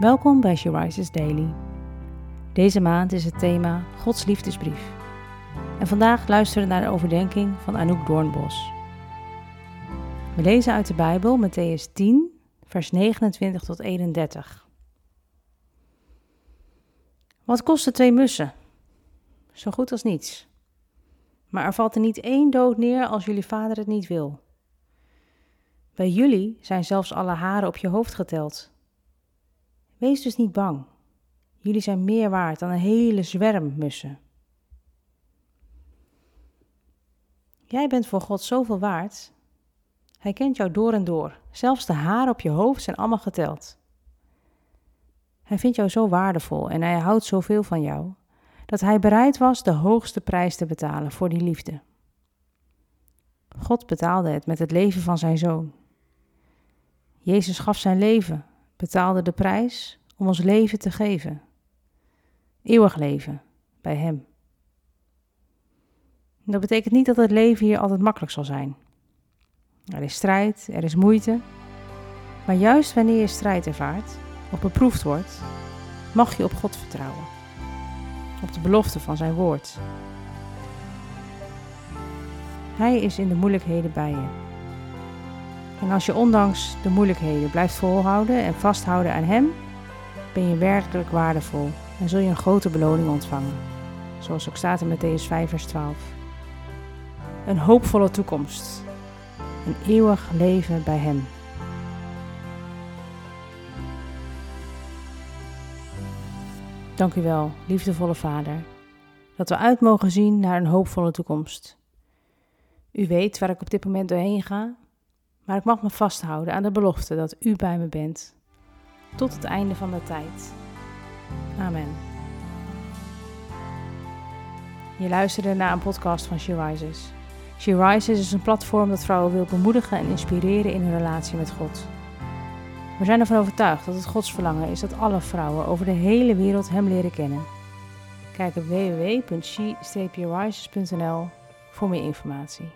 Welkom bij She Daily. Deze maand is het thema Gods liefdesbrief. En vandaag luisteren we naar de overdenking van Anouk Doornbos. We lezen uit de Bijbel Matthäus 10, vers 29 tot 31. Wat kosten twee mussen? Zo goed als niets. Maar er valt er niet één dood neer als jullie vader het niet wil. Bij jullie zijn zelfs alle haren op je hoofd geteld. Wees dus niet bang. Jullie zijn meer waard dan een hele zwerm mussen. Jij bent voor God zoveel waard. Hij kent jou door en door. Zelfs de haren op je hoofd zijn allemaal geteld. Hij vindt jou zo waardevol en hij houdt zoveel van jou, dat hij bereid was de hoogste prijs te betalen voor die liefde. God betaalde het met het leven van zijn zoon. Jezus gaf zijn leven, betaalde de prijs om ons leven te geven. Eeuwig leven bij Hem. Dat betekent niet dat het leven hier altijd makkelijk zal zijn. Er is strijd, er is moeite. Maar juist wanneer je strijd ervaart of beproefd wordt, mag je op God vertrouwen. Op de belofte van zijn woord. Hij is in de moeilijkheden bij je. En als je ondanks de moeilijkheden blijft volhouden en vasthouden aan Hem, ben je werkelijk waardevol en zul je een grote beloning ontvangen. Zoals ook staat in Matthäus 5, vers 12. Een hoopvolle toekomst. Een eeuwig leven bij Hem. Dank u wel, liefdevolle Vader, dat we uit mogen zien naar een hoopvolle toekomst. U weet waar ik op dit moment doorheen ga, maar ik mag me vasthouden aan de belofte dat u bij me bent, tot het einde van de tijd. Amen. Je luisterde naar een podcast van She Rises. She Rises is een platform dat vrouwen wil bemoedigen en inspireren in hun relatie met God. We zijn ervan overtuigd dat het Gods verlangen is dat alle vrouwen over de hele wereld Hem leren kennen. Kijk op www.she-rises.nl voor meer informatie.